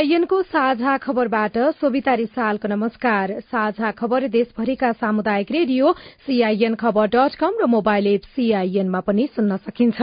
सीआईएनको साझा खबरबाट सोभिता रिसालको नमस्कार। साझा खबर देशभरिका सामुदायिक radio CIN Khabar dot com र मोबाइल एप सीआईएनमा पनि सुन्न सकिन्छ।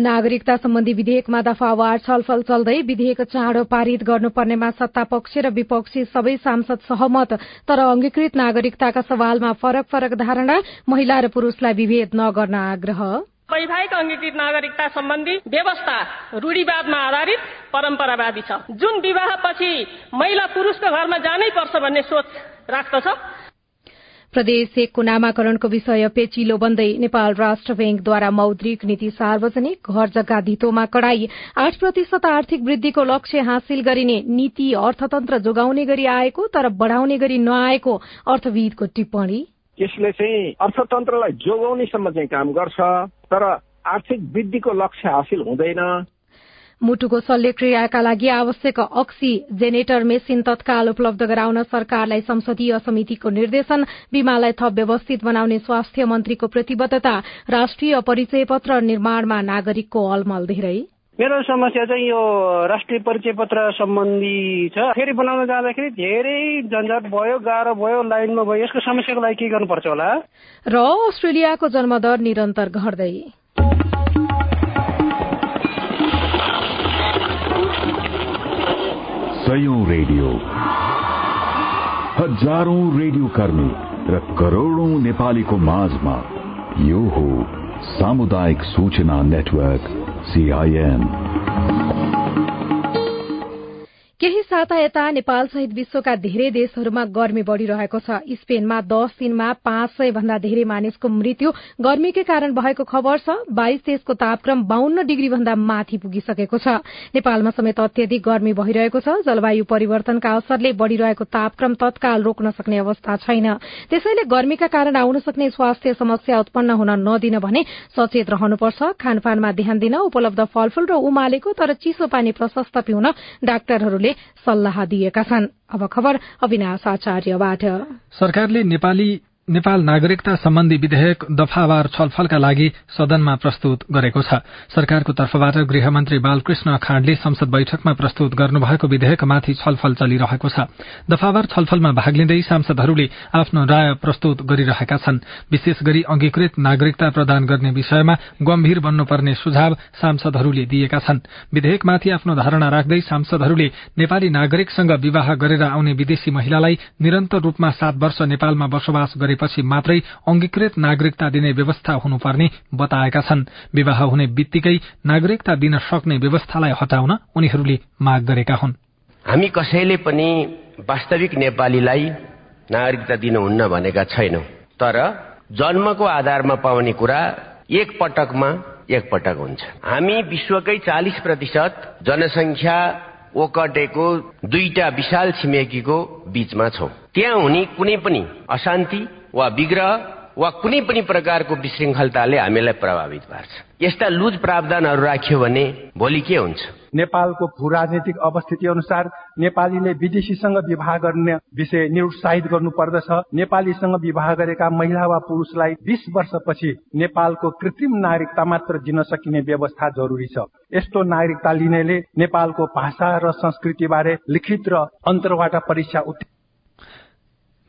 नागरिकता सम्बन्धी विधेयकमा दफावार छलफल चल्दै विधेयक चाँडो पारित गर्नुपर्नेमा सत्ता पक्ष र विपक्षी सबै सांसद सहमत तर अंगीकृत नागरिकताका सवालमा फरक फरक धारणा महिला र पुरूषलाई विभेद नगर्न आग्रह। वैवाहिक अंगीकृत नागरिकता सम्बन्धी व्यवस्था रूढिवादमा आधारित परम्परावादी छ। जुन विवाहपछि महिला पुरूषको घरमा जानै पर्छ भन्ने सोच राख्दछ। प्रदेश एकको नामाकरणको विषय पेचिलो बन्दै नेपाल राष्ट्र ब्याङ्कद्वारा मौद्रिक नीति सार्वजनिक घर जग्गा धितोमा कड़ाई। आठ प्रतिशत आर्थिक वृद्धिको लक्ष्य हासिल गरिने नीति अर्थतन्त्र जोगाउने गरी आएको तर बढ़ाउने गरी नआएको अर्थविदको टिप्पणी। यसले चाहिँ अर्थतन्त्रलाई जोगाउनेसम्म चाहिँ काम गर्छ। तर आर्थिक वृद्धिको लक्ष्य हासिल हुँदैन। मुटुको शल्यक्रियाका लागि आवश्यक अक्सिजेनेटर मेसिन तत्काल उपलब्ध गराउन सरकारलाई संसदीय समितिको निर्देशन बीमालाई थप व्यवस्थित बनाउने स्वास्थ्य मन्त्रीको प्रतिबद्धता राष्ट्रिय परिचय पत्र निर्माणमा नागरिकको अलमल धेरै। मेरो समस्या चाहिँ यो राष्ट्रिय परिचय पत्र सम्बन्धी छ। फेरि बनाउन जाँदाखेरि धेरै झन्झट भयो गाह्रो भयो लाइनमा भयो। यसको समस्याको लागि के गर्नुपर्छ होला? र अस्ट्रेलियाको जन्मदर निरन्तर घट्दै। सयौं रेडियो। हजारौं रेडियो कर्मी र करोड़ौं नेपालीको माझमा यो हो सामुदायिक सूचना नेटवर्क। सीआईएन केही साता यता नेपाल सहित विश्वका धेरै देशहरूमा गर्मी बढ़िरहेको छ। स्पेनमा दश दिनमा पाँच सय भन्दा धेरै मानिसको मृत्यु गर्मीकै कारण भएको खबर छ। बाइस देशको तापक्रम बाहन्न डिग्री भन्दा माथि पुगिसकेको छ। नेपालमा समेत अत्यधिक गर्मी भइरहेको छ। जलवायु परिवर्तनका असरले बढ़िरहेको तापक्रम तत्काल रोक्न सक्ने अवस्था छैन। त्यसैले गर्मीका कारण आउन सक्ने स्वास्थ्य समस्या उत्पन्न हुन नदिन भने सचेत रहनुपर्छ। खानपानमा ध्यान दिन उपलब्ध फलफूल र उमालेको तर चिसो पानी प्रशस्त पिउन डाक्टरहरूले सल्लाह दिएका छन्। अब खबर अविनाश आचार्यबाट। सरकारले नेपाली नेपाल नागरिकता सम्बन्धी विधेयक दफावार छलफलका लागि सदनमा प्रस्तुत गरेको छ। सरकारको तर्फबाट गृहमन्त्री बालकृष्ण खाँडले संसद बैठकमा प्रस्तुत गर्नुभएको विधेयकमाथि छलफल चलिरहेको छ। दफावार छलफलमा भाग लिँदै सांसदहरूले आफ्नो राय प्रस्तुत गरिरहेका छन्। विशेष गरी अंगीकृत नागरिकता प्रदान गर्ने विषयमा गम्भीर बन्नुपर्ने सुझाव सांसदहरूले दिएका छन्। विधेयकमाथि आफ्नो धारणा राख्दै सांसदहरूले नेपाली नागरिकसँग विवाह गरेर आउने विदेशी महिलालाई निरन्तर रूपमा सात वर्ष नेपालमा बसोबास गरे गरेपछि मात्रै अंगीकृत नागरिकता दिने व्यवस्था हुनुपर्ने बताएका छन्। विवाह हुने बित्तिकै नागरिकता दिन सक्ने व्यवस्थालाई हटाउन उनीहरूले माग गरेका हुन्। हामी कसैले पनि वास्तविक नेपालीलाई नागरिकता दिनुहुन्न भनेका छैनौं तर जन्मको आधारमा पाउने कुरा एक पटकमा एक पटक हुन्छ। हामी विश्वकै चालिस प्रतिशत जनसंख्या ओकटेको दुईटा विशाल छिमेकीको बीचमा छौं। त्यहाँ हुने कुनै पनि अशान्ति वा विग्रह वा कुनै पनि प्रकारको विशृङ्खलताले हामीलाई प्रभावित पार्छ। यस्ता लुज प्रावधानहरू राख्यो भने भोलि के हुन्छ? नेपालको भू राजनीतिक अवस्थिति अनुसार नेपालीले विदेशीसँग विवाह गर्ने विषय निरुत्साहित गर्नु पर्दछ नेपालीसँग विवाह गरेका महिला वा पुरुषलाई बीस वर्षपछि नेपालको कृत्रिम नागरिकता मात्र दिन सकिने व्यवस्था जरुरी छ। यस्तो नागरिकता लिनेले नेपालको भाषा र संस्कृति बारे लिखित र अन्तर्वाट परीक्षा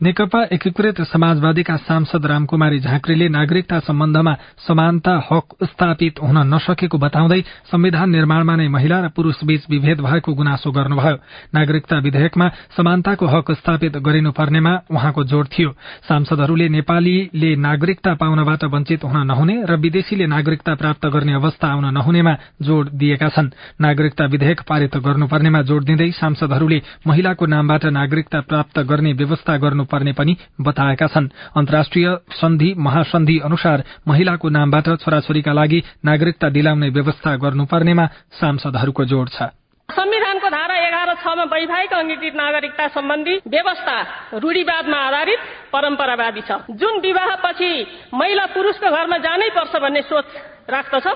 नेकपा एकीकृत समाजवादीका सांसद रामकुमारी झाँक्रीले नागरिकता सम्बन्धमा समानता हक स्थापित हुन नसकेको बताउँदै संविधान निर्माणमा नै महिला र पुरूष बीच विभेद भएको गुनासो गर्नुभयो। नागरिकता विधेयकमा समानताको हक स्थापित गरिनुपर्नेमा उहाँको जोड़ थियो। सांसदहरूले नेपालीले नागरिकता पाउनबाट वञ्चित हुन नहुने र विदेशीले नागरिकता प्राप्त गर्ने अवस्था आउन नहुनेमा जोड़ दिएका छन्। नागरिकता विधेयक पारित गर्नुपर्नेमा जोड़ दिँदै सांसदहरूले महिलाको नामबाट नागरिकता प्राप्त गर्ने व्यवस्था गर्नु पर्ने पनि बताएका छन्। अन्तर्राष्ट्रिय सन्धि महासन्धि अनुसार महिलाको नामबाट छोराछोरीका लागि नागरिकता दिलाउने व्यवस्था गर्नुपर्नेमा सांसदहरूको जोड़ छ। संविधानको धारा एघार छमा वैवाहिक अंगीकृत नागरिकता सम्बन्धी व्यवस्था रूढिवादमा आधारित परम्परावादी छ। जुन विवाहपछि महिला पुरूषको घरमा जानै पर्छ भन्ने सोच राख्दछ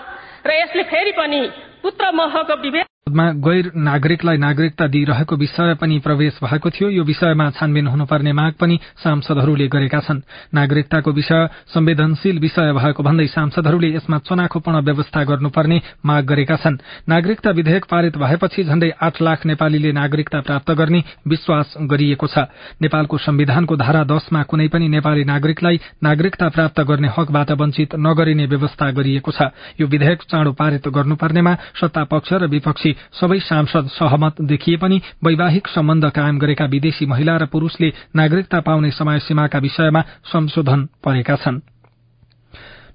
र यसले फेरि पनि पुत्र महको विभेद मा गैर नागरिकलाई नागरिकता दिइरहेको विषय पनि प्रवेश भएको थियो। यो विषयमा छानबिन हुनुपर्ने माग पनि सांसदहरूले गरेका छन्। नागरिकताको विषय संवेदनशील विषय भएको भन्दै सांसदहरूले यसमा चनाखोपण व्यवस्था गर्नुपर्ने माग गरेका छन्। नागरिकता विधेयक पारित भएपछि झण्डै आठ लाख नेपालीले नागरिकता प्राप्त गर्ने विश्वास गरिएको छ। नेपालको संविधानको धारा दशमा कुनै पनि नेपाली नागरिकलाई नागरिकता प्राप्त गर्ने हकबाट वञ्चित नगरिने व्यवस्था गरिएको छ। यो विधेयक चाँडो पारित गर्नुपर्नेमा सत्ता पक्ष र विपक्षी सबै सांसद सहमत देखिए पनि वैवाहिक सम्बन्ध कायम गरेका विदेशी महिला र पुरूषले नागरिकता पाउने समय सीमाका विषयमा संशोधन परेका छन्।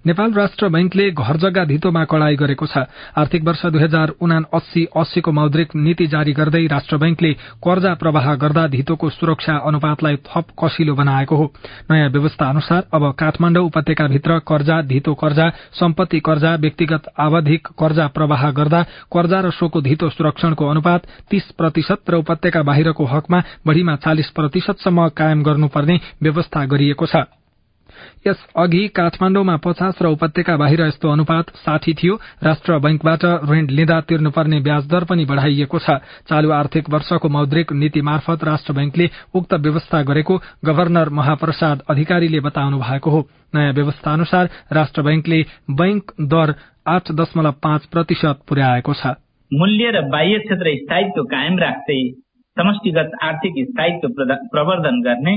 नेपाल राष्ट्र बैंकले घर जग्गा धितोमा कड़ाई गरेको छ। आर्थिक वर्ष दुई हजार उना अस्सी अस्सीको मौद्रिक नीति जारी गर्दै राष्ट्र बैंकले कर्जा प्रवाह गर्दा धितोको सुरक्षा अनुपातलाई थप कसिलो बनाएको हो। नयाँ व्यवस्था अनुसार अब काठमाण्डु उपत्यकाभित्र कर्जा धितो कर्जा सम्पत्ति कर्जा व्यक्तिगत आवधिक कर्जा प्रवाह गर्दा कर्जा र सोको धितो सुरक्षणको अनुपात तीस प्रतिशत र उपत्यका बाहिरको हकमा बढ़ीमा चालिस प्रतिशतसम्म कायम गर्नुपर्ने व्यवस्था गरिएको छ। यस अघि काठमाण्डुमा पचास र उपत्यका बाहिर यस्तो अनुपात साठी थियो। राष्ट्र बैंकबाट ऋण लिँदा तिर्नुपर्ने ब्याज दर पनि बढ़ाइएको छ। चालू आर्थिक वर्षको मौद्रिक नीति मार्फत राष्ट्र बैंकले उक्त व्यवस्था गरेको गवर्नर महाप्रसाद अधिकारीले बताउनु भएको हो। नयाँ व्यवस्था अनुसार राष्ट्र बैंकले बैंक दर आठ दशमलव पाँच प्रतिशत पुर्याएको छ। मूल्य र बाह्य क्षेत्र स्थायित्व कायम राख्दै समष्टिगत आर्थिक स्थायित्व प्रवर्धन गर्ने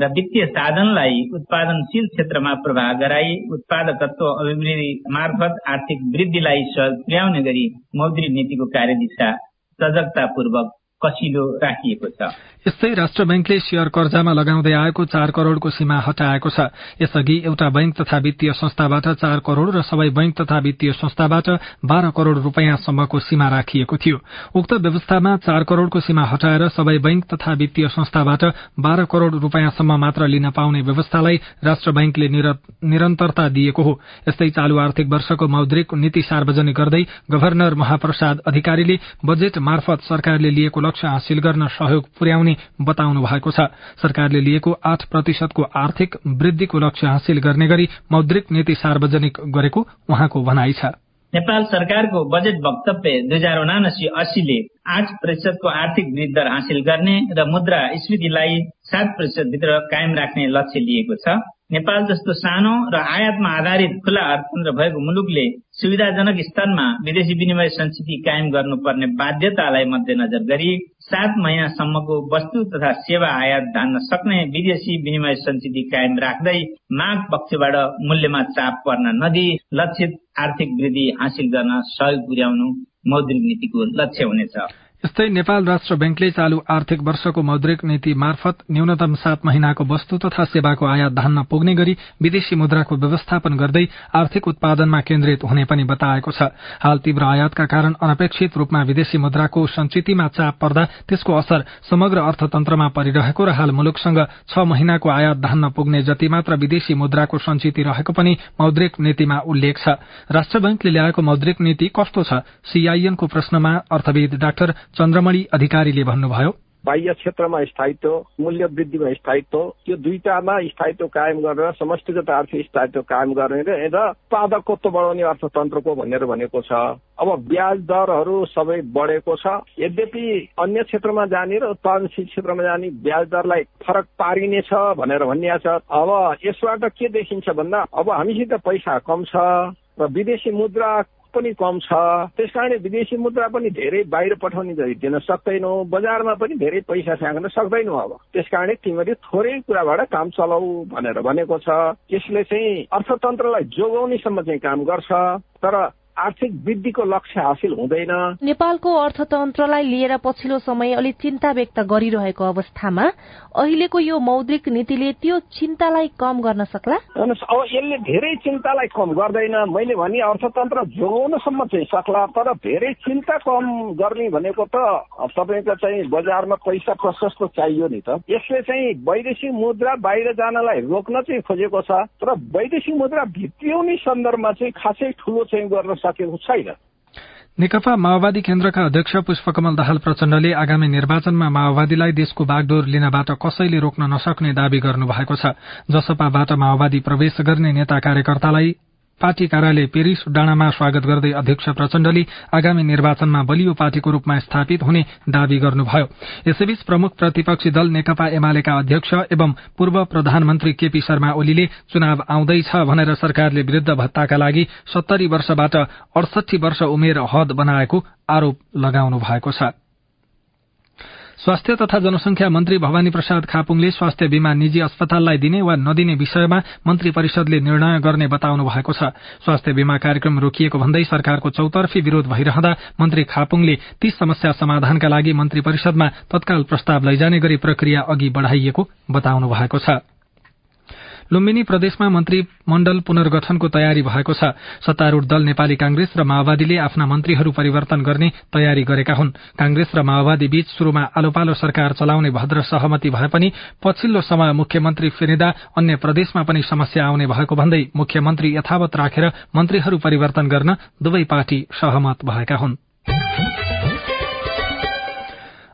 र वित्तीय साधनलाई उत्पादनशील क्षेत्रमा प्रवाह गराई उत्पादकत्व अभिवृद्धि मार्फत आर्थिक वृद्धिलाई सहयोग पुर्याउने गरी मौद्रिक नीतिको कार्यदिशा सजगतापूर्वक कसिलो राखिएको छ। यस्तै राष्ट्र बैंकले शेयर कर्जामा लगाउँदै आएको चार करोड़को सीमा हटाएको छ। यसअघि एउटा बैंक तथा वित्तीय संस्थाबाट चार करोड़ र सबै बैंक तथा वित्तीय संस्थाबाट बाह्र करोड़ रूपियाँसम्मको सीमा राखिएको थियो। उक्त व्यवस्थामा चार करोड़को सीमा हटाएर सबै बैंक तथा वित्तीय संस्थाबाट बाह्र करोड़ रूपियाँसम्म मात्र लिन पाउने व्यवस्थालाई राष्ट्र बैंकले निरन्तरता दिएको हो। यस्तै चालू आर्थिक वर्षको मौद्रिक नीति सार्वजनिक गर्दै गवर्नर महाप्रसाद अधिकारीले बजेट मार्फत सरकारले लिएको लक्ष्य हासिल गर्न सहयोग पुर्याउने बताउनु भएको छ। सरकारले लिएको आठ प्रतिशतको आर्थिक वृद्धिको लक्ष्य हासिल गर्ने गरी मौद्रिक नीति सार्वजनिक गरेको उहाँको भनाइ छ। नेपाल सरकारको बजेट वक्तव्य दुई हजार उनासी अस्सीले आठ प्रतिशतको आर्थिक वृद्धि दर हासिल गर्ने र मुद्रा स्मृतिलाई सात प्रतिशत भित्र कायम राख्ने लक्ष्य लिएको छ। नेपाल जस्तो सानो र आयातमा आधारित खुला अर्थतन्त्र भएको मुलुकले सुविधाजनक स्तरमा विदेशी विनिमय संस्कृति कायम गर्नुपर्ने बाध्यतालाई मध्यनजर गरी सात महिनासम्मको वस्तु तथा सेवा आयात धान्न सक्ने विदेशी विनिमय संस्कृति कायम राख्दै माग पक्षबाट मूल्यमा चाप पर्न नदिई लक्षित आर्थिक वृद्धि हासिल गर्न सहयोग पुर्याउनु मौद्रिक नीतिको लक्ष्य हुनेछ। यस्तै नेपाल राष्ट्र बैंकले चालू आर्थिक वर्षको मौद्रिक नीति मार्फत न्यूनतम सात महिनाको वस्तु तथा सेवाको आयात धान्न पुग्ने गरी विदेशी मुद्राको व्यवस्थापन गर्दै आर्थिक उत्पादनमा केन्द्रित हुने पनि बताएको छ। हाल तीव्र आयातका कारण अनपेक्षित रूपमा विदेशी मुद्राको संचितिमा चाप पर्दा त्यसको असर समग्र अर्थतन्त्रमा परिरहेको र हाल मुलुकसँग छ महिनाको आयात धान्न पुग्ने जति मात्र विदेशी मुद्राको संचिति रहेको पनि मौद्रिक नीतिमा उल्लेख छ। राष्ट्र बैंकले ल्याएको मौद्रिक नीति कस्तो छ? सीआईएनको प्रश्नमा अर्थविद डाक्टर चन्द्रमणि अधिकारीले भन्नुभयो बाह्य क्षेत्रमा स्थायित्व मूल्य वृद्धिमा स्थायित्व त्यो दुईटामा स्थायित्व कायम गरेर समष्टिगत आर्थिक स्थायित्व कायम गर्ने र उत्पादकत्व बढाउने अर्थतन्त्रको भनेर भनेको छ। अब ब्याज दरहरू सबै बढेको छ। यद्यपि अन्य क्षेत्रमा जाने र उत्पादनशील क्षेत्रमा जाने ब्याज दरलाई फरक पारिनेछ भनेर भनिएको छ। अब यसबाट के देखिन्छ भन्दा अब हामीसित पैसा कम छ र विदेशी मुद्रा पनि कम छ। त्यस कारणले विदेशी मुद्रा पनि धेरै बाहिर पठाउने दिन सक्दैनौ। बजारमा पनि धेरै पैसा फ्याँक्न सक्दैनौ अब। त्यस कारणले तिमीले थोरै कुराबाट काम चलाऊ भनेर भनेको छ। यसले चाहिँ अर्थतन्त्रलाई जोगाउनेसम्म चाहिँ काम गर्छ। तर आर्थिक वृद्धिको लक्ष्य हासिल हुँदैन। नेपालको अर्थतन्त्रलाई लिएर पछिल्लो समय अलि चिन्ता व्यक्त गरिरहेको अवस्थामा अहिलेको यो मौद्रिक नीतिले त्यो चिन्तालाई कम गर्न सक्ला? अब यसले धेरै चिन्तालाई कम गर्दैन। मैले भने अर्थतन्त्र जोगाउनसम्म चाहिँ सक्ला तर धेरै चिन्ता कम गर्ने भनेको त तपाईँको चाहिँ बजारमा पैसा प्रशस्त चाहियो नि त। यसले चाहिँ वैदेशिक मुद्रा बाहिर जानलाई रोक्न चाहिँ खोजेको छ तर वैदेशिक मुद्रा भित्रिउने सन्दर्भमा चाहिँ खासै ठुलो चाहिँ गर्न सकेको छैन। नेकपा माओवादी केन्द्रका अध्यक्ष पुष्पकमल दाहाल प्रचण्डले आगामी निर्वाचनमा माओवादीलाई देशको बागडोर लिनबाट कसैले रोक्न नसक्ने दावी गर्नुभएको छ। जसपाबाट माओवादी प्रवेश गर्ने नेता कार्यकर्तालाई पार्टी कार्यालय पेरिस डाँडामा स्वागत गर्दै अध्यक्ष प्रचण्डले आगामी निर्वाचनमा बलियो पार्टीको रूपमा स्थापित हुने दावी गर्नुभयो। यसैबीच प्रमुख प्रतिपक्षी दल नेकपा एमालेका अध्यक्ष एवं पूर्व प्रधानमन्त्री केपी शर्मा ओलीले चुनाव आउँदैछ भनेर सरकारले वृद्ध भत्ताका लागि सत्तरी वर्षबाट अडसठी वर्ष उमेर हद बनाएको आरोप लगाउनु भएको छ। स्वास्थ्य तथा जनसंख्या मन्त्री भवानी प्रसाद खापुङले स्वास्थ्य बीमा निजी अस्पताललाई दिने वा नदिने विषयमा मन्त्री परिषदले निर्णय गर्ने बताउनु भएको छ। स्वास्थ्य बीमा कार्यक्रम रोकिएको भन्दै सरकारको चौतर्फी विरोध भइरहँदा मन्त्री खापुङले ती समस्या समाधानका लागि मन्त्री परिषदमा तत्काल प्रस्ताव लैजाने गरी प्रक्रिया अघि बढ़ाइएको बताउनु भएको छ। लुम्बिनी प्रदेशमा मन्त्री मण्डल पुनर्गठनको तयारी भएको छ। सत्तारूढ़ दल नेपाली कांग्रेस र माओवादीले आफ्ना मन्त्रीहरू परिवर्तन गर्ने तयारी गरेका हुन्। कांग्रेस र माओवादी बीच शुरूमा आलो पालो सरकार चलाउने भद्र सहमति भए पनि पछिल्लो समय मुख्यमन्त्री फेरिँदा अन्य प्रदेशमा पनि समस्या आउने भएको भन्दै मुख्यमन्त्री यथावत राखेर मन्त्रीहरू परिवर्तन गर्न दुवै पार्टी सहमत भएका हुन्।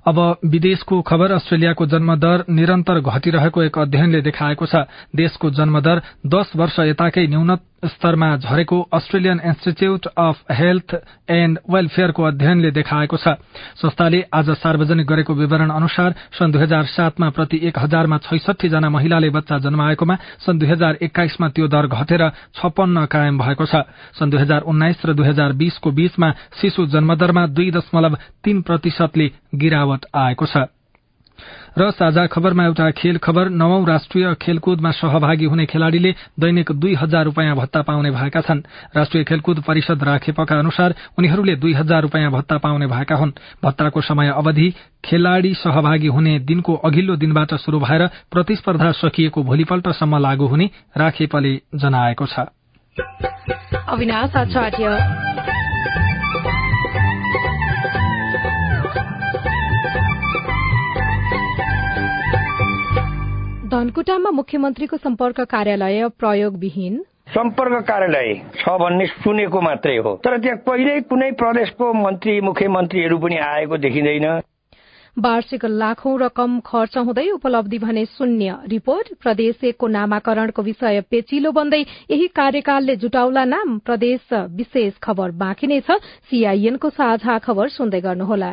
अब विदेशको खबर अस्ट्रेलियाको जन्मदर निरन्तर घटिरहेको एक अध्ययनले देखाएको छ। देशको जन्मदर दश वर्ष यताकै न्यून स्तरमा झरेको Australian institute of health and वेलफेयरको अध्ययनले देखाएको छ। संस्थाले आज सार्वजनिक गरेको विवरण अनुसार सन् दुई हजार सातमा प्रति एक हजारमा छैसठी जना महिलाले बच्चा जन्माएकोमा सन् दुई हजार एक्काइसमा त्यो दर घटेर छप्पन्न कायम भएको छ। सन् दुई हजार उन्नाइस र दुई हजार बीसको बीचमा शिशु जन्मदरमा दुई दशमलव तीन प्रतिशतले गिरावट आएको छ। र साझा खबरमा एउटा खेल खबर नवौं राष्ट्रिय खेलकुदमा सहभागी हुने खेलाड़ीले दैनिक दुई हजार रूपियाँ भत्ता पाउने भएका छन्। राष्ट्रिय खेलकुद परिषद राखेपका अनुसार उनीहरूले दुई हजार रूपियाँ भत्ता पाउने भएका हुन्। भत्ताको समय अवधि खेलाड़ी सहभागी हुने दिनको अघिल्लो दिनबाट शुरू भएर प्रतिस्पर्धा सकिएको भोलिपल्टसम्म लागू हुने राखेपले जनाएको छ। धनकुटामा मुख्यमन्त्रीको सम्पर्क कार्यालय प्रयोगविहीन। सम्पर्क कार्यालय छ भन्ने सुनेको मात्रै हो। तर त्यहाँ कहिल्यै कुनै प्रदेशको मन्त्री मुख्यमन्त्रीहरू पनि आएको देखिँदैन। वार्षिक लाखौं रकम खर्च हुँदै उपलब्धि भने शून्य। रिपोर्ट प्रदेश एकको नामाकरणको विषय पेचिलो बन्दै यही कार्यकालले जुटाउला नाम। प्रदेश विशेष खबर बाँकी नै छ। सीआईएनको साझा खबर सुन्दै गर्नुहोला।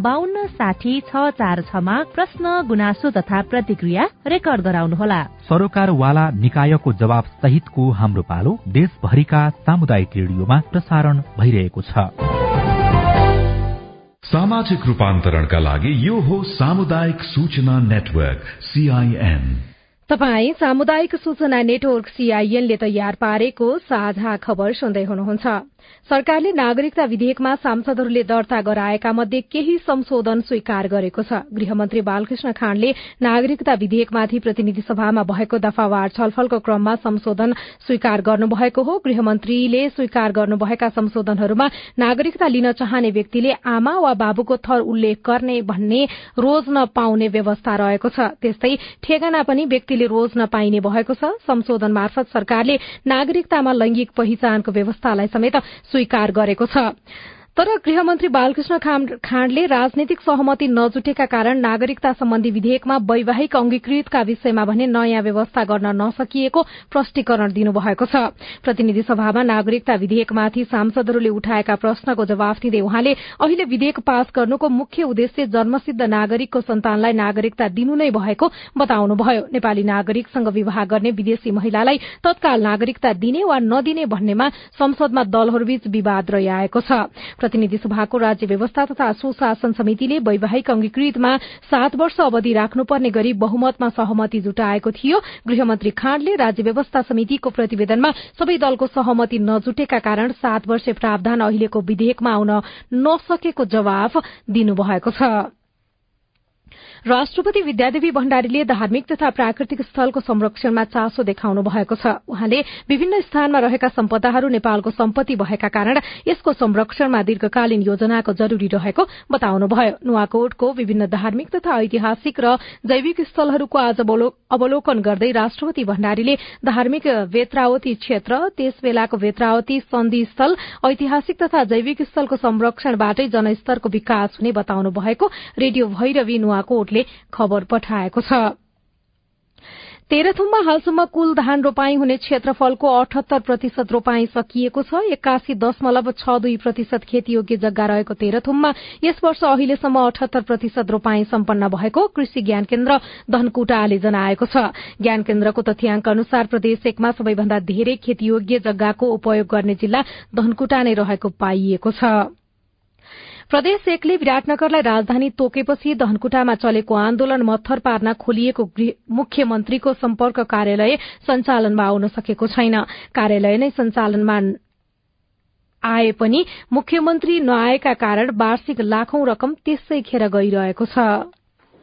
बान्न साठी छ चार छमा प्रश्न गुनासो तथा प्रतिक्रिया रेकर्ड गराउनुहोला। सरोकारवाला निकायको जवाब सहितको हाम्रो पालो देशभरिका सामुदायिक रेडियोमा प्रसारण भइरहेको छ। सामाजिक रूपान्तरणका लागि यो हो सामुदायिक सूचना नेटवर्क सीआईएन तपाई सामुदायिक सूचना नेटवर्क सीआईएनले तयार पारेको साझा खबर सुन्दै हुनुहुन्छ। सरकारले नागरिकता विधेयकमा सांसदहरूले दर्ता गराएका मध्ये केही संशोधन स्वीकार गरेको छ। गृहमन्त्री बालकृष्ण खाँडले नागरिकता विधेयकमाथि प्रतिनिधि सभामा भएको दफावार छलफलको क्रममा संशोधन स्वीकार गर्नुभएको हो। गृहमन्त्रीले स्वीकार गर्नुभएका संशोधनहरूमा नागरिकता लिन चाहने व्यक्तिले आमा वा बाबुको थर उल्लेख गर्ने भन्ने रोज्न पाउने व्यवस्था रहेको छ। त्यस्तै ठेगाना पनि व्यक्तिले रोज्न पाइने भएको छ। संशोधन मार्फत सरकारले नागरिकतामा लैंगिक पहिचानको व्यवस्थालाई समेत स्वीकार गरेको छ। तर गृहमन्त्री बालकृष्ण खाँडले राजनैतिक सहमति नजुटेका कारण नागरिकता सम्बन्धी विधेयकमा वैवाहिक अंगीकृतका विषयमा भने नयाँ व्यवस्था गर्न नसकिएको प्रष्टीकरण दिनुभएको छ। प्रतिनिधि सभामा नागरिकता विधेयकमाथि सांसदहरूले उठाएका प्रश्नको जवाफ दिँदै उहाँले अहिले विधेयक पास गर्नुको मुख्य उद्देश्य जन्मसिद्ध नागरिकको सन्तानलाई नागरिकता दिनु नै भएको बताउनुभयो। नेपाली नागरिकसँग विवाह गर्ने विदेशी महिलालाई तत्काल नागरिकता दिने वा नदिने भन्नेमा संसदमा दलहरूबीच विवाद रहिआएको छ। प्रतिनिधि सभाको राज्य व्यवस्था तथा सुशासन समितिले वैवाहिक अंगीकृतमा सात वर्ष अवधि राख्नुपर्ने गरी बहुमतमा सहमति जुटाएको थियो। गृहमन्त्री खाँडले राज्य व्यवस्था समितिको प्रतिवेदनमा सबै दलको सहमति नजुटेका कारण सात वर्ष प्रावधान अहिलेको विधेयकमा आउन नसकेको जवाफ दिनुभएको छ। राष्ट्रपति विद्यादेवी भण्डारीले धार्मिक तथा प्राकृतिक स्थलको संरक्षणमा चासो देखाउनु भएको छ। उहाँले विभिन्न स्थानमा रहेका सम्पदाहरू नेपालको सम्पत्ति भएका कारण यसको संरक्षणमा दीर्घकालीन योजनाको जरूरी रहेको बताउनुभयो। नुवाकोटको विभिन्न धार्मिक तथा ऐतिहासिक र जैविक स्थलहरूको आज अवलोकन गर्दै राष्ट्रपति भण्डारीले धार्मिक वेत्रावती क्षेत्र त्यस बेलाको वेत्रावती सन्धि स्थल ऐतिहासिक तथा जैविक स्थलको संरक्षणबाटै जनस्तरको विकास हुने बताउनु भएको रेडियो भैरवी नुवाकोट रिपोर्टले खबर पठाएको छ। तेह्रथुममा हालसम्म कुल धान रोपाई हुने क्षेत्रफलको अठहत्तर प्रतिशत रोपाई सकिएको छ। एक्कासी दशमलव छ दुई प्रतिशत खेतीयोग्य जग्गा रहेको तेह्रथुममा यस वर्ष अहिलेसम्म अठहत्तर प्रतिशत रोपाई सम्पन्न भएको कृषि ज्ञान केन्द्र धनकुटाले जनाएको छ। ज्ञान केन्द्रको तथ्याङ्क अनुसार प्रदेश एकमा सबैभन्दा धेरै खेतीयोग्य जग्गाको उपयोग गर्ने जिल्ला धनकुटा नै रहेको पाइएको छ। प्रदेश एकले विराटनगरलाई राजधानी तोकेपछि धनकुटामा चलेको आन्दोलन मत्थर पार्न खोलिएको मुख्यमन्त्रीको सम्पर्क कार्यालय सञ्चालनमा आउन सकेको छैन। कार्यालय नै सञ्चालनमा आए पनि मुख्यमन्त्री नआएका कारण वार्षिक लाखौं रकम त्यसै खेर गइरहेको छ।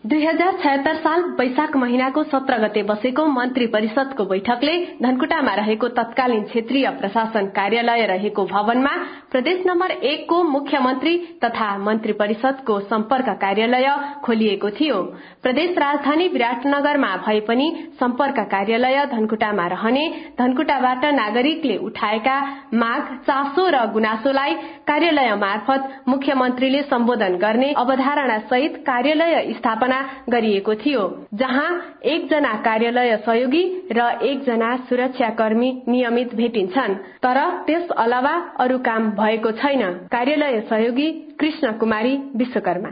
दुई हजार छयत्तर साल वैशाख महिनाको सत्र गते बसेको मन्त्री परिषदको बैठकले धनकुटामा रहेको तत्कालीन क्षेत्रीय प्रशासन कार्यालय रहेको भवनमा प्रदेश नम्बर एकको मुख्यमन्त्री तथा मन्त्री परिषदको सम्पर्क कार्यालय खोलिएको थियो। प्रदेश राजधानी विराटनगरमा भए पनि सम्पर्क कार्यालय धनकुटामा रहने धनकुटाबाट नागरिकले उठाएका माग चासो र गुनासोलाई कार्यालय मार्फत मुख्यमन्त्रीले सम्बोधन गर्ने अवधारणा सहित कार्यालय स्थापना स्थापना गरिएको थियो जहाँ एकजना कार्यालय सहयोगी र एकजना सुरक्षाकर्मी नियमित भेटिन्छन्। तर त्यस अलावा अरू काम भएको छैन कार्यालय सहयोगी कृष्ण कुमारी विश्वकर्मा।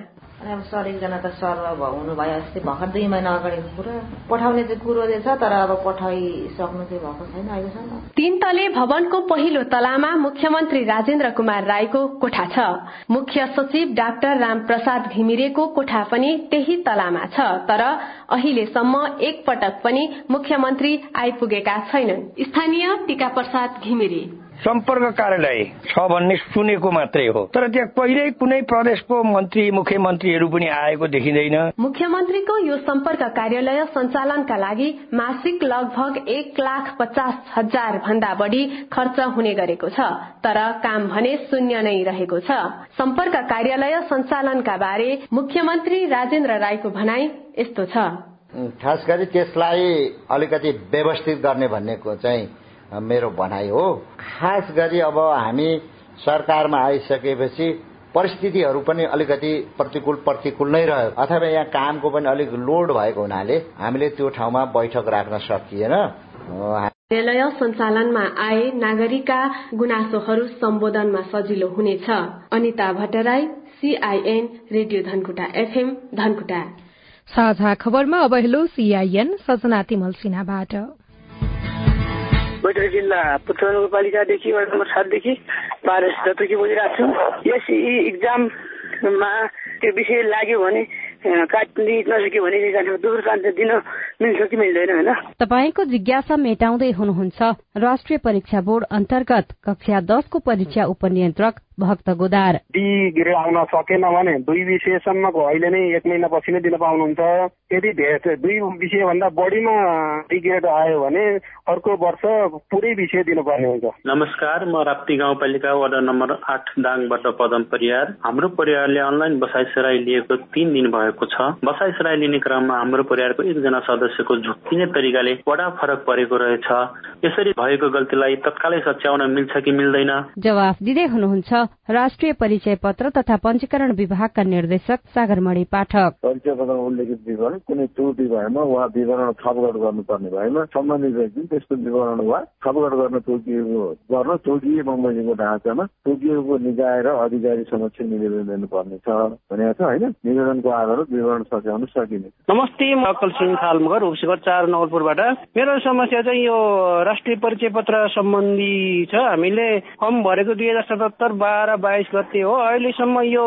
अब सर एकजना त सर हुनुभयो अस्ति भर्खर दुई महिना अगाडिको कुरा पठाउने चाहिँ कुरो छ तर अब पठाइसक्नु चाहिँ भएको छैन अहिलेसम्म तीन तले भवनको पहिलो तलामा मुख्यमन्त्री राजेन्द्र कुमार राईको कोठा छ मुख्य सचिव डाक्टर राम प्रसाद घिमिरेको कोठा पनि त्यही तलामा छ तर अहिलेसम्म एक पटक पनि मुख्यमन्त्री आइपुगेका छैनन् स्थानीय टीका प्रसाद घिमिरे सम्पर्क कार्यालय छ भन्ने सुनेको मात्रै हो। तर त्यहाँ कहिल्यै कुनै प्रदेशको मन्त्री मुख्यमन्त्रीहरू पनि आएको देखिँदैन। मुख्यमन्त्रीको यो सम्पर्क कार्यालय सञ्चालनका लागि मासिक लगभग एक लाख पचास हजार भन्दा बढ़ी खर्च हुने गरेको छ। तर काम भने शून्य नै रहेको छ। सम्पर्क कार्यालय सञ्चालनका बारे मुख्यमन्त्री राजेन्द्र राईको भनाई यस्तो छ। खास गरी त्यसलाई अलिकति व्यवस्थित गर्ने भन्नेको चाहिँ मेरो भनाइ हो। खास गरी अब हामी सरकारमा आइसकेपछि परिस्थितिहरू पनि अलिकति प्रतिकूल प्रतिकूल नै रह्यो। अथवा यहाँ कामको पनि अलिक लोड भएको हुनाले हामीले त्यो ठाउँमा बैठक राख्न सकिएन। कार्यालय सञ्चालनमा आए नागरिकका गुनासोहरू सम्बोधनमा सजिलो हुनेछ। Anita Bhattarai CIN radio Dhankuta FM Dhankuta. साझा खबरमा अब हेलो सीआईएन सजना तिमल सिन्हाबाट। बैतडी जिल्ला पुत्र नगरपालिकादेखि वार्ड नम्बर सातदेखि पारस दत्तकी बोलिरहेको छु यस इक्जाममा त्यो विषय लाग्यो भने काट्ने दिन मिल्छ कि मिल्दैन तपाईँको जिज्ञासा मेटाउँदै हुनुहुन्छ। राष्ट्रिय परीक्षा बोर्ड अन्तर्गत कक्षा दसको परीक्षा उपनियन्त्रक भक्त गोदार। डी ग्रेड आउन सकेन भने दुई विषयसम्मको अहिले नै एक महिनापछि नै दिन पाउनुहुन्छ। यदि दुई विषयभन्दा बढीमा डी ग्रेड आयो भने अर्को वर्ष पुरै विषय दिनुपर्ने हुन्छ। नमस्कार म राप्ती गाउँपालिका वडा नम्बर आठ दाङबाट पदम परियार। हाम्रो परिवारले अनलाइन बसाइ सराई लिएको तीन दिन भएको छ। बसाइ सराई लिने क्रममा हाम्रो परिवारको एकजना सदस्यको झुक्किने तरिकाले बडा फरक परेको रहेछ। यसरी भएको गल्तीलाई तत्कालै सच्याउन मिल्छ कि मिल्दैन? जवाफ दिँदै हुनुहुन्छ। राष्ट्रिय परिचय पत्र तथा पञ्जीकरण विभागका निर्देशक सागरमणि पाठक। परिचय पत्रमा उल्लेखित विवरण कुनै त्रुटि भएमा वा विवरण थपगढ गर्नुपर्ने भएमा सम्बन्धित व्यक्ति त्यस्तो विवरण वा थपगढ गर्न तोकिएको गर्न तोकिए बमोजिमको ढाँचामा तोकिएको निकाय र अधिकारी समक्ष निवेदन दिनुपर्नेछ भनेको छ होइन? निवेदनको आधारमा विवरण सच्याउन सकिने। नमस्ते म अकल सिंह थालमगर उपसिगर चार नवलपुरबाट मेरो समस्या चाहिँ यो राष्ट्रिय परिचय पत्र सम्बन्धी छ। हामीले फर्म भरेको दुई हजार सतहत्तर बाह्र बाइस गते हो अहिलेसम्म यो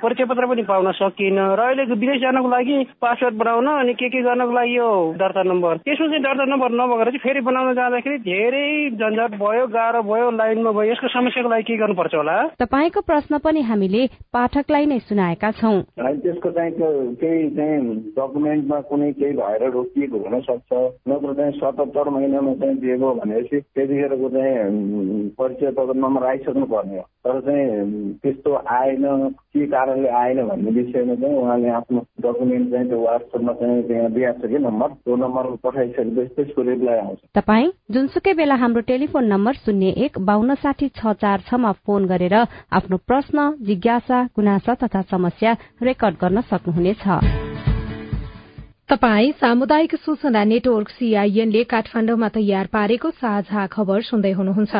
परिचय पत्र पनि पाउन सकिन। र अहिले विदेश जानको लागि पासपोर्ट बनाउन अनि के के गर्नको लागि यो दर्ता नम्बर। त्यसमा चाहिँ दर्ता नम्बर नभएर चाहिँ फेरि बनाउन जाँदाखेरि धेरै झन्झट भयो गाह्रो भयो लाइनमा भयो। यसको समस्याको लागि के गर्नुपर्छ होला? तपाईँको प्रश्न पनि हामीले पाठकलाई नै सुनाएका छौँ। त्यसको चाहिँ केही चाहिँ डकुमेन्टमा कुनै केही भएर रोकिएको हुन सक्छ नत्र चाहिँ सतहत्तर महिनामा चाहिँ दिएको भनेपछि त्यतिखेरको चाहिँ परिचय पत्र नम्बर आइसक्नु पर्ने हो। तर चाहिँ त्यस्तो आएन के कारणले आएन भन्ने विषयमा चाहिँ उहाँले आफ्नो डकुमेन्ट चाहिँ त्यो वाट्सएपमा चाहिँ त्यहाँ दिएको छ कि नम्बर? त्यो नम्बर पठाइसकेपछि त्यसको रिप्लाई आउँछ। तपाईँ जुनसुकै बेला हाम्रो टेलिफोन नम्बर शून्य एक बान्न साठी छ चार छमा फोन गरेर आफ्नो प्रश्न जिज्ञासा गुनासा तथा समस्या रेकर्ड गर्न सक्नुहुनेछ। तपाई सामुदायिक सूचना नेटवर्क सीआईएनले काठमाण्डुमा तयार पारेको साझा खबर सुन्दै हुनुहुन्छ।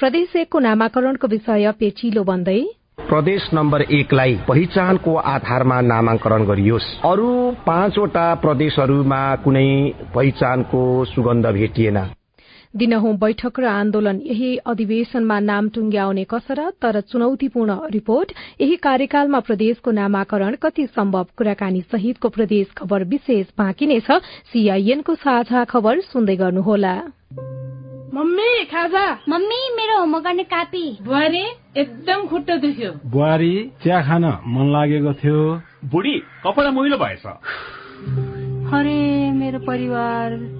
प्रदेश एकको नामाकरणको विषय पेचिलो बन्दै। प्रदेश नम्बर एकलाई पहिचानको आधारमा नामाङ्करण गरियोस्। अरू पाँचवटा प्रदेशहरूमा कुनै पहिचानको सुगन्ध भेटिएन। दिनहुँ बैठक र आन्दोलन। यही अधिवेशनमा नाम टुंग्याउने कसरत तर चुनौतीपूर्ण रिपोर्ट। यही कार्यकालमा प्रदेशको नामाकरण कति सम्भव? कुराकानी सहितको प्रदेश खबर विशेष बाँकी नै छ। सीआईएनको साझा खबर सुन्दै गर्नुहोला। मम्मी खाजा? मम्मी मेरो होमवर्क गर्ने कापी। बुहारी एकदम खुट्टा दुख्यो। बुहारी चिया खान मन लागेको थियो। बुढी कपडा मैलो भएछ। अरे मेरो परिवार।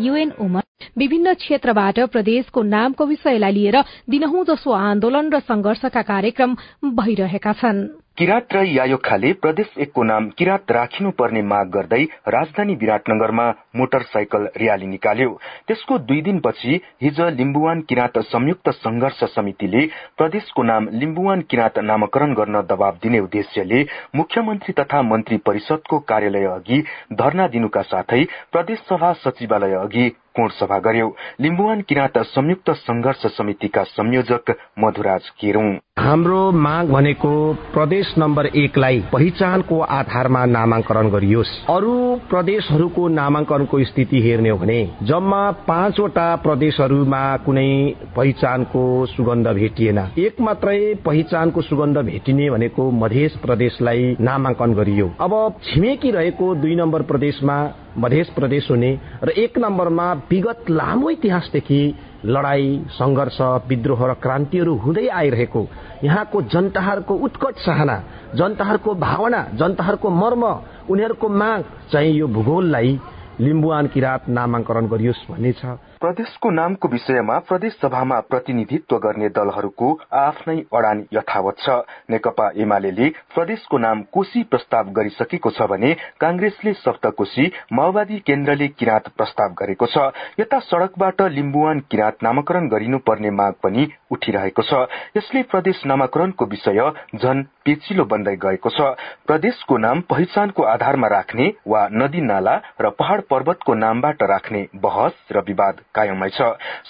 युएन उमर विभिन्न क्षेत्रबाट प्रदेशको नामको विषयलाई लिएर दिनहुँ जसो आन्दोलन र संघर्षका कार्यक्रम भइरहेका छन्। किरात र यायोखाले प्रदेश एकको नाम किरात राखिनु पर्ने माग गर्दै राजधानी विराटनगरमा मोटरसाइकल र्याली निकाल्यो। त्यसको दुई दिनपछि हिज लिम्बुवान किरात संयुक्त संघर्ष समितिले प्रदेशको नाम लिम्बुवान किरात नामकरण गर्न दबाव दिने उद्देश्यले मुख्यमन्त्री तथा मन्त्री परिषदको कार्यालय अघि धरना दिनुका साथै प्रदेश सभा सचिवालय अघि कोण सभा गर्यो? लिम्बुवान किरात संयुक्त संघर्ष समितिका संयोजक मधुराज केरुङ। हाम्रो माग भनेको प्रदेश नम्बर एकलाई पहिचानको आधारमा नामाङ्करण गरियोस्। अरू प्रदेशहरूको नामाङ्करणको स्थिति हेर्ने हो भने जम्मा पाँचवटा प्रदेशहरूमा कुनै पहिचानको सुगन्ध भेटिएन। एक मात्रै पहिचानको सुगन्ध भेटिने भनेको मध्य प्रदेशलाई नामाङ्कन गरियो। अब छिमेकी रहेको दुई नम्बर प्रदेशमा मध्य प्रदेश हुने र एक नम्बरमा विगत लामो इतिहासदेखि लडाई संघर्ष विद्रोह र क्रान्तिहरू हुँदै आइरहेको यहाँको जनताहरूको उत्कट चाहना जनताहरूको भावना जनताहरूको मर्म उनीहरूको माग चाहिँ यो भूगोललाई लिम्बुवान किरात नामाङ्करण गरियोस् भन्ने छ। प्रदेशको नामको विषयमा प्रदेश सभामा प्रतिनिधित्व गर्ने दलहरूको आफ्नै अडान यथावत छ। नेकपा एमाले प्रदेशको नाम कोशी प्रस्ताव गरिसकेको छ भने कांग्रेसले सप्तकोशी माओवादी केन्द्रले किराँत प्रस्ताव गरेको छ। यता सड़कबाट लिम्बुवान किराँत नामाकरण गरिनुपर्ने माग पनि उठिरहेको छ। यसले प्रदेश नामाकरणको विषय झन पेचिलो बन्दै गएको छ। प्रदेशको नाम पहिचानको आधारमा राख्ने वा नदी नाला र पहाड़ पर्वतको नामबाट राख्ने बहस र विवाद कायमै छ।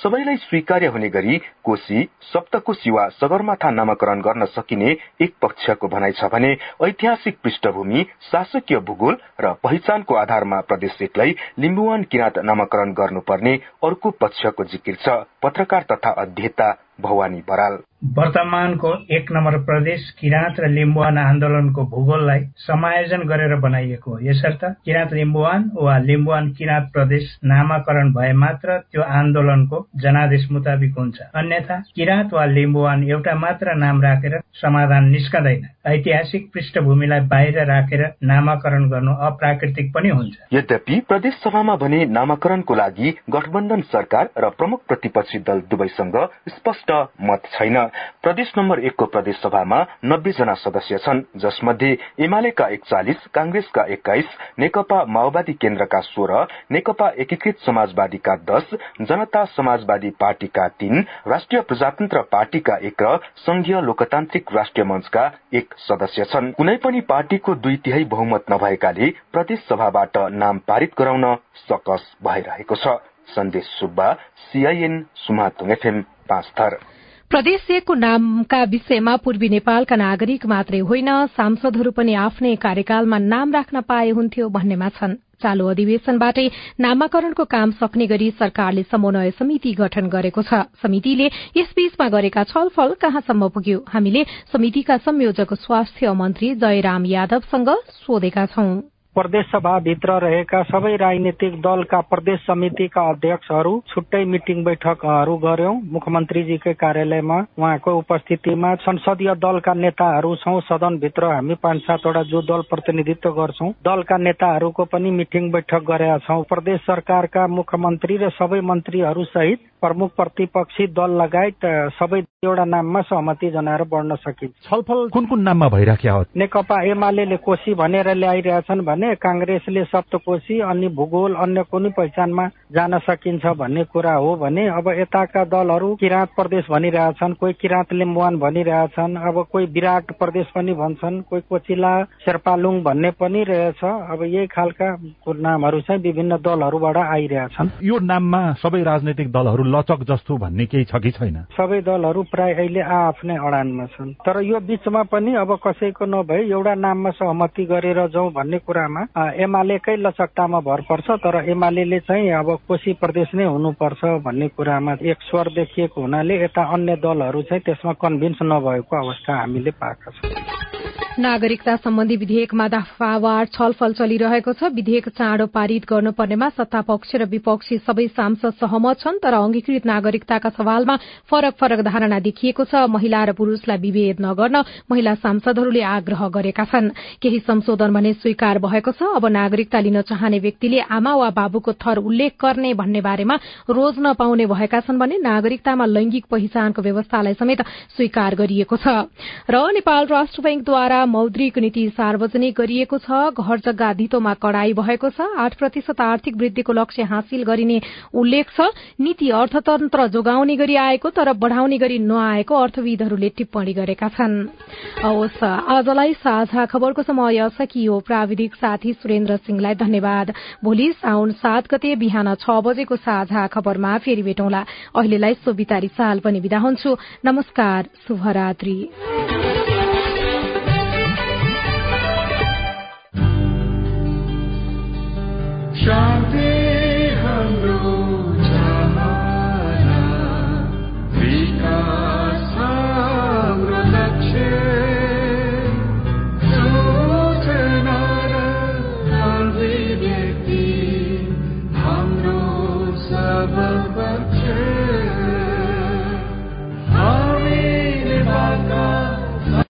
सबैलाई स्वीकार्य हुने गरी कोशी सप्तकोशी वा सगरमाथा नामाकरण गर्न सकिने एक पक्षको भनाइ छ भने ऐतिहासिक पृष्ठभूमि शासकीय भूगोल र पहिचानको आधारमा प्रदेश एकलाई लिम्बुवान किराँत नामाकरण गर्नुपर्ने अर्को पक्षको जिकिर छ पत्रकार तथा अध्येता भवानी बराल। वर्तमानको एक नम्बर प्रदेश किराँत र लिम्बुवान आन्दोलनको भूगोललाई समायोजन गरेर बनाइएको हो। यसर्थ किराँत लिम्बुवान वा लिम्बुवान किराँत प्रदेश नामाकरण भए मात्र त्यो आन्दोलनको जनादेश मुताबिक हुन्छ। अन्यथा किराँत वा लिम्बुवान एउटा मात्र नाम राखेर समाधान निस्कँदैन। ऐतिहासिक पृष्ठभूमिलाई बाहिर राखेर नामाकरण गर्नु अप्राकृतिक पनि हुन्छ। यद्यपि प्रदेश सभामा भने नामाकरणको लागि गठबन्धन सरकार र प्रमुख प्रतिपक्षी दल दुवैसँग स्पष्ट मत छैन। प्रदेश नम्बर एकको प्रदेश सभामा नब्बे जना सदस्य छन् जसमध्ये एमालेका एकचालिस कांग्रेसका एक्काइस नेकपा माओवादी केन्द्रका सोह्र नेकपा एकीकृत समाजवादीका दश जनता समाजवादी पार्टीका तीन राष्ट्रिय प्रजातन्त्र पार्टीका एक र संघीय लोकतान्त्रिक राष्ट्रिय मंचका एक सदस्य छन्। कुनै पनि पार्टीको दुई तिहाई बहुमत नभएकाले प्रदेश सभाबाट नाम पारित गराउन सकस भइरहेको छ। सन्देश सुब्बा सीआईएन सुमातुङ एफएम पाँच थर प्रदेश एकको नामका विषयमा पूर्वी नेपालका नागरिक मात्रै होइन सांसदहरू पनि आफ्नै कार्यकालमा नाम राख्न पाए हुन्थ्यो भन्नेमा छन्। चालू अधिवेशनबाटै नामाकरणको काम सक्ने गरी सरकारले समन्वय समिति गठन गरेको छ। समितिले यसबीचमा गरेका छलफल कहाँसम्म पुग्यो? हामीले समितिका संयोजक स्वास्थ्य मन्त्री जयराम यादवसँग सोधेका छौं। प्रदेश सभाभित्र रहेका सबै राजनीतिक दलका प्रदेश समितिका अध्यक्षहरू छुट्टै मिटिङ बैठकहरू गर्यौं। मुख्यमन्त्रीजीकै कार्यालयमा उहाँको उपस्थितिमा संसदीय दलका नेताहरू छौँ सदनभित्र हामी पाँच सातवटा जो दल प्रतिनिधित्व गर्छौं दलका नेताहरूको पनि मिटिङ बैठक गरेका छौँ। प्रदेश सरकारका मुख्यमन्त्री र सबै मन्त्रीहरू सहित प्रमुख प्रतिपक्षी दल लगायत सबै एउटा नाममा सहमति जनाएर बढ्न सकिन्छ। छलफल कुन कुन नाममा भइराख्या हो? नेकपा एमाले कोशी भनेर ल्याइरहेछन् भने भने काङ्ग्रेसले सप्तकोशी अनि भूगोल अन्य कुनै पहिचानमा जान सकिन्छ भन्ने कुरा हो भने अब यताका दलहरू किराँत प्रदेश भनिरहेछन् कोही किराँत लिम्बुवान भनिरहेछन् अब कोही विराट प्रदेश पनि भन्छन् कोही कोचिला शेर्पालुङ भन्ने पनि रहेछ। अब यही खालका नामहरू चाहिँ विभिन्न दलहरूबाट आइरहेछन्। यो नाममा सबै राजनैतिक दलहरू लचक जस्तो भन्ने केही छ कि छैन? सबै दलहरू प्राय अहिले आफ्नै अडानमा छन्। तर यो बिचमा पनि अब कसैको नभए एउटा नाममा सहमति गरेर जाउँ भन्ने कुरामा कुरामा एमालेकै लचकतामा भर पर्छ तर एमाले चाहिँ अब कोशी प्रदेश नै हुनुपर्छ भन्ने कुरामा एक स्वर देखिएको हुनाले यता अन्य दलहरू चाहिँ त्यसमा कन्भिन्स नभएको अवस्था हामीले पाएका छौँ। नागरिकता सम्बन्धी विधेयकमा दफावार छलफल चलिरहेको छ। विधेयक चाँडो पारित गर्नुपर्नेमा सत्तापक्ष र विपक्षी सबै सांसद सहमत छन् तर अंगीकृत नागरिकताका सवालमा फरक फरक धारणा देखिएको छ। महिला र पुरूषलाई विभेद नगर्न महिला सांसदहरूले आग्रह गरेका छन्। केही संशोधन भने स्वीकार भएको छ। अब नागरिकता लिन चाहने व्यक्तिले आमा वा बाबुको थर उल्लेख गर्ने भन्ने बारेमा रोज नपाउने भएका छन् भने नागरिकतामा लैंगिक पहिचानको व्यवस्थालाई समेत स्वीकार गरिएको छ। र नेपाल राष्ट्र बैंकद्वारा मौद्रिक नीति सार्वजनिक गरिएको छ। घर जग्गा धितोमा कड़ाई भएको छ। आठ प्रतिशत आर्थिक वृद्धिको लक्ष्य हासिल गरिने उल्लेख छ। नीति अर्थतन्त्र जोगाउने गरी आएको तर बढ़ाउने गरी नआएको अर्थविदहरूले टिप्पणी गरेका छन्। आजलाई साझा खबरको समय सकियो। प्राविधिक साथी सुरेन्द्र सिंहलाई धन्यवाद। भोलि साउन सात गते बिहान छ बजेको साझा खबरमा फेरि भेटौँला। अहिलेलाई सोभितारी साल पनि विदा हुन्छु। नमस्कार शुभरात्री। strong